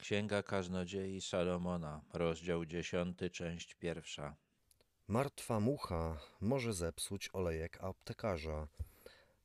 Księga Kaznodziei Salomona, rozdział 10, część pierwsza. Martwa mucha może zepsuć olejek aptekarza.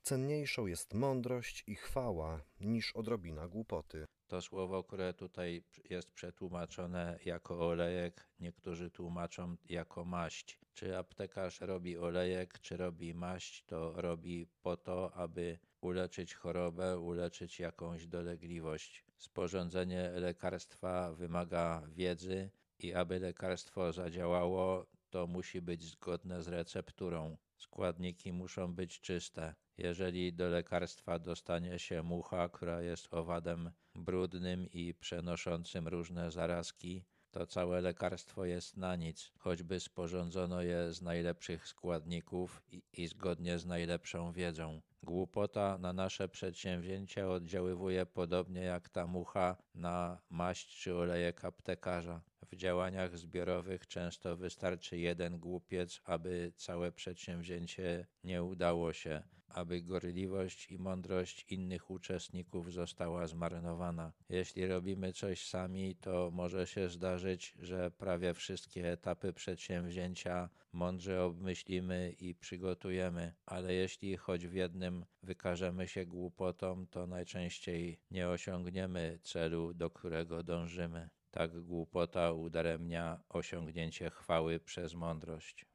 Cenniejszą jest mądrość i chwała niż odrobina głupoty. To słowo, które tutaj jest przetłumaczone jako olejek, niektórzy tłumaczą jako maść. Czy aptekarz robi olejek, czy robi maść, to robi po to, aby uleczyć chorobę, uleczyć jakąś dolegliwość. Sporządzenie lekarstwa wymaga wiedzy i aby lekarstwo zadziałało, to musi być zgodne z recepturą. Składniki muszą być czyste. Jeżeli do lekarstwa dostanie się mucha, która jest owadem brudnym i przenoszącym różne zarazki, to całe lekarstwo jest na nic, choćby sporządzono je z najlepszych składników i, i, zgodnie z najlepszą wiedzą. Głupota na nasze przedsięwzięcia oddziaływuje podobnie jak ta mucha na maść czy olejek aptekarza. W działaniach zbiorowych często wystarczy jeden głupiec, aby całe przedsięwzięcie nie udało się, aby gorliwość i mądrość innych uczestników została zmarnowana. Jeśli robimy coś sami, to może się zdarzyć, że prawie wszystkie etapy przedsięwzięcia mądrze obmyślimy i przygotujemy, ale jeśli choć w jednym wykażemy się głupotą, to najczęściej nie osiągniemy celu, do którego dążymy. Tak głupota udaremnia osiągnięcie chwały przez mądrość.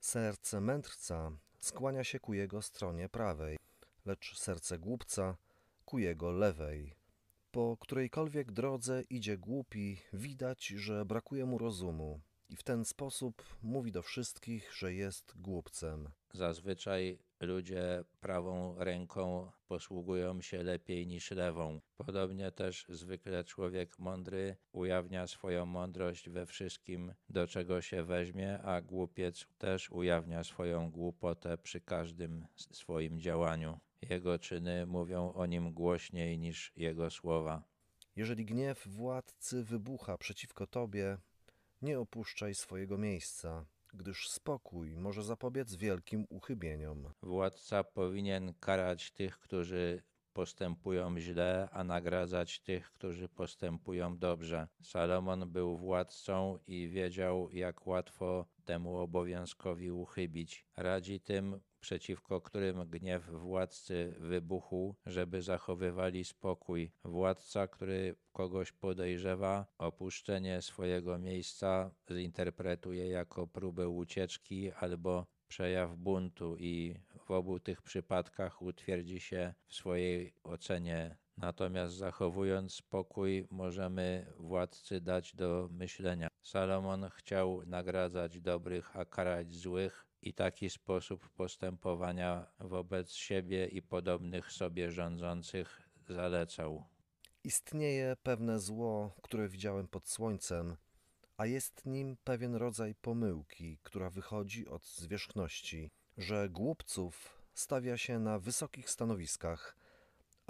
Serce mędrca skłania się ku jego stronie prawej, lecz serce głupca ku jego lewej. Po którejkolwiek drodze idzie głupi, widać, że brakuje mu rozumu i w ten sposób mówi do wszystkich, że jest głupcem. Zazwyczaj ludzie prawą ręką posługują się lepiej niż lewą. Podobnie też zwykle człowiek mądry ujawnia swoją mądrość we wszystkim, do czego się weźmie, a głupiec też ujawnia swoją głupotę przy każdym swoim działaniu. Jego czyny mówią o nim głośniej niż jego słowa. Jeżeli gniew władcy wybucha przeciwko tobie, nie opuszczaj swojego miejsca, gdyż spokój może zapobiec wielkim uchybieniom. Władca powinien karać tych, którzy postępują źle, a nagradzać tych, którzy postępują dobrze. Salomon był władcą i wiedział, jak łatwo temu obowiązkowi uchybić. Radzi tym, przeciwko którym gniew władcy wybuchł, żeby zachowywali spokój. Władca, który kogoś podejrzewa, opuszczenie swojego miejsca zinterpretuje jako próbę ucieczki albo przejaw buntu i w obu tych przypadkach utwierdzi się w swojej ocenie. Natomiast zachowując spokój, możemy władcy dać do myślenia. Salomon chciał nagradzać dobrych, a karać złych, i taki sposób postępowania wobec siebie i podobnych sobie rządzących zalecał. Istnieje pewne zło, które widziałem pod słońcem, a jest nim pewien rodzaj pomyłki, która wychodzi od zwierzchności, że głupców stawia się na wysokich stanowiskach,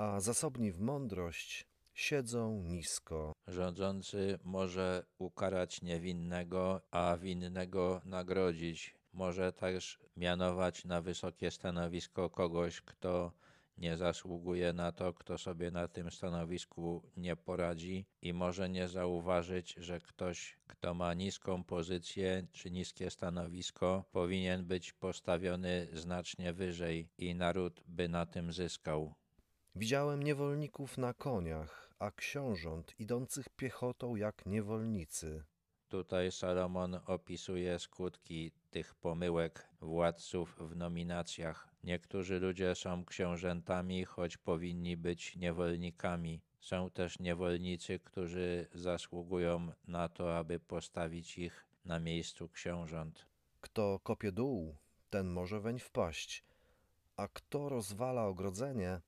a zasobni w mądrość siedzą nisko. Rządzący może ukarać niewinnego, a winnego nagrodzić. Może też mianować na wysokie stanowisko kogoś, kto nie zasługuje na to, kto sobie na tym stanowisku nie poradzi i może nie zauważyć, że ktoś, kto ma niską pozycję czy niskie stanowisko, powinien być postawiony znacznie wyżej i naród by na tym zyskał. Widziałem niewolników na koniach, a książąt idących piechotą jak niewolnicy. Tutaj Salomon opisuje skutki tych pomyłek władców w nominacjach. Niektórzy ludzie są książętami, choć powinni być niewolnikami. Są też niewolnicy, którzy zasługują na to, aby postawić ich na miejscu książąt. Kto kopie dół, ten może weń wpaść, a kto rozwala ogrodzenie,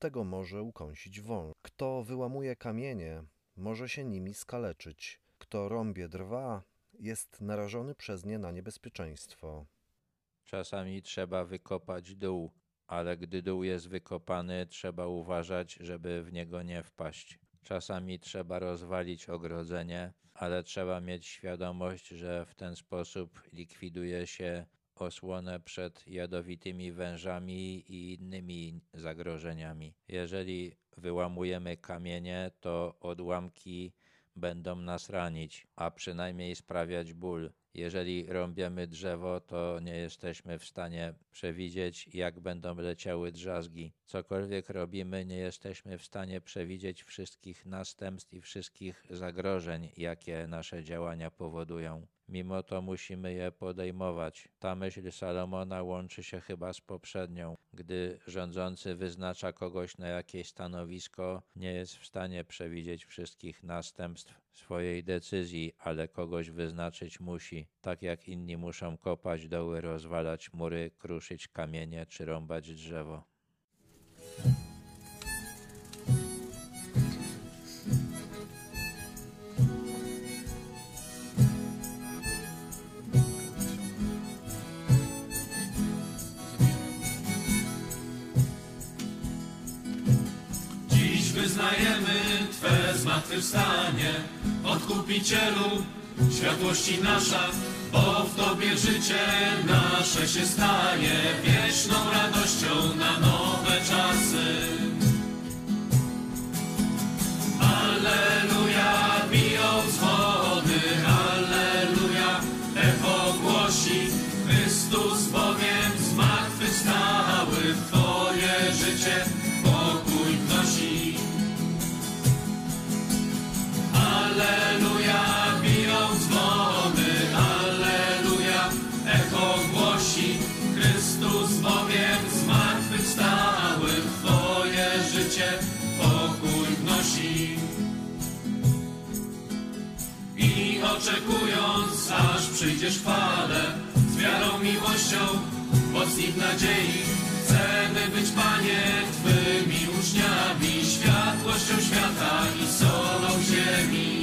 tego może ukąsić wąż. Kto wyłamuje kamienie, może się nimi skaleczyć. Kto rąbie drwa, jest narażony przez nie na niebezpieczeństwo. Czasami trzeba wykopać dół, ale gdy dół jest wykopany, trzeba uważać, żeby w niego nie wpaść. Czasami trzeba rozwalić ogrodzenie, ale trzeba mieć świadomość, że w ten sposób likwiduje się osłonę przed jadowitymi wężami i innymi zagrożeniami. Jeżeli wyłamujemy kamienie, to odłamki będą nas ranić, a przynajmniej sprawiać ból. Jeżeli rąbiemy drzewo, to nie jesteśmy w stanie przewidzieć, jak będą leciały drzazgi. Cokolwiek robimy, nie jesteśmy w stanie przewidzieć wszystkich następstw i wszystkich zagrożeń, jakie nasze działania powodują. Mimo to musimy je podejmować. Ta myśl Salomona łączy się chyba z poprzednią. Gdy rządzący wyznacza kogoś na jakieś stanowisko, nie jest w stanie przewidzieć wszystkich następstw swojej decyzji, ale kogoś wyznaczyć musi, tak jak inni muszą kopać doły, rozwalać mury, kruszyć kamienie czy rąbać drzewo. Zmartwychwstanie, Odkupicielu, światłości nasza, bo w Tobie życie nasze się stanie wieczną radością na nowe czasy. Alleluja, oczekując, aż przyjdziesz chwale, z wiarą, miłością, mocnik nadziei. Chcemy być, Panie, Twymi uczniami, światłością świata i solą ziemi.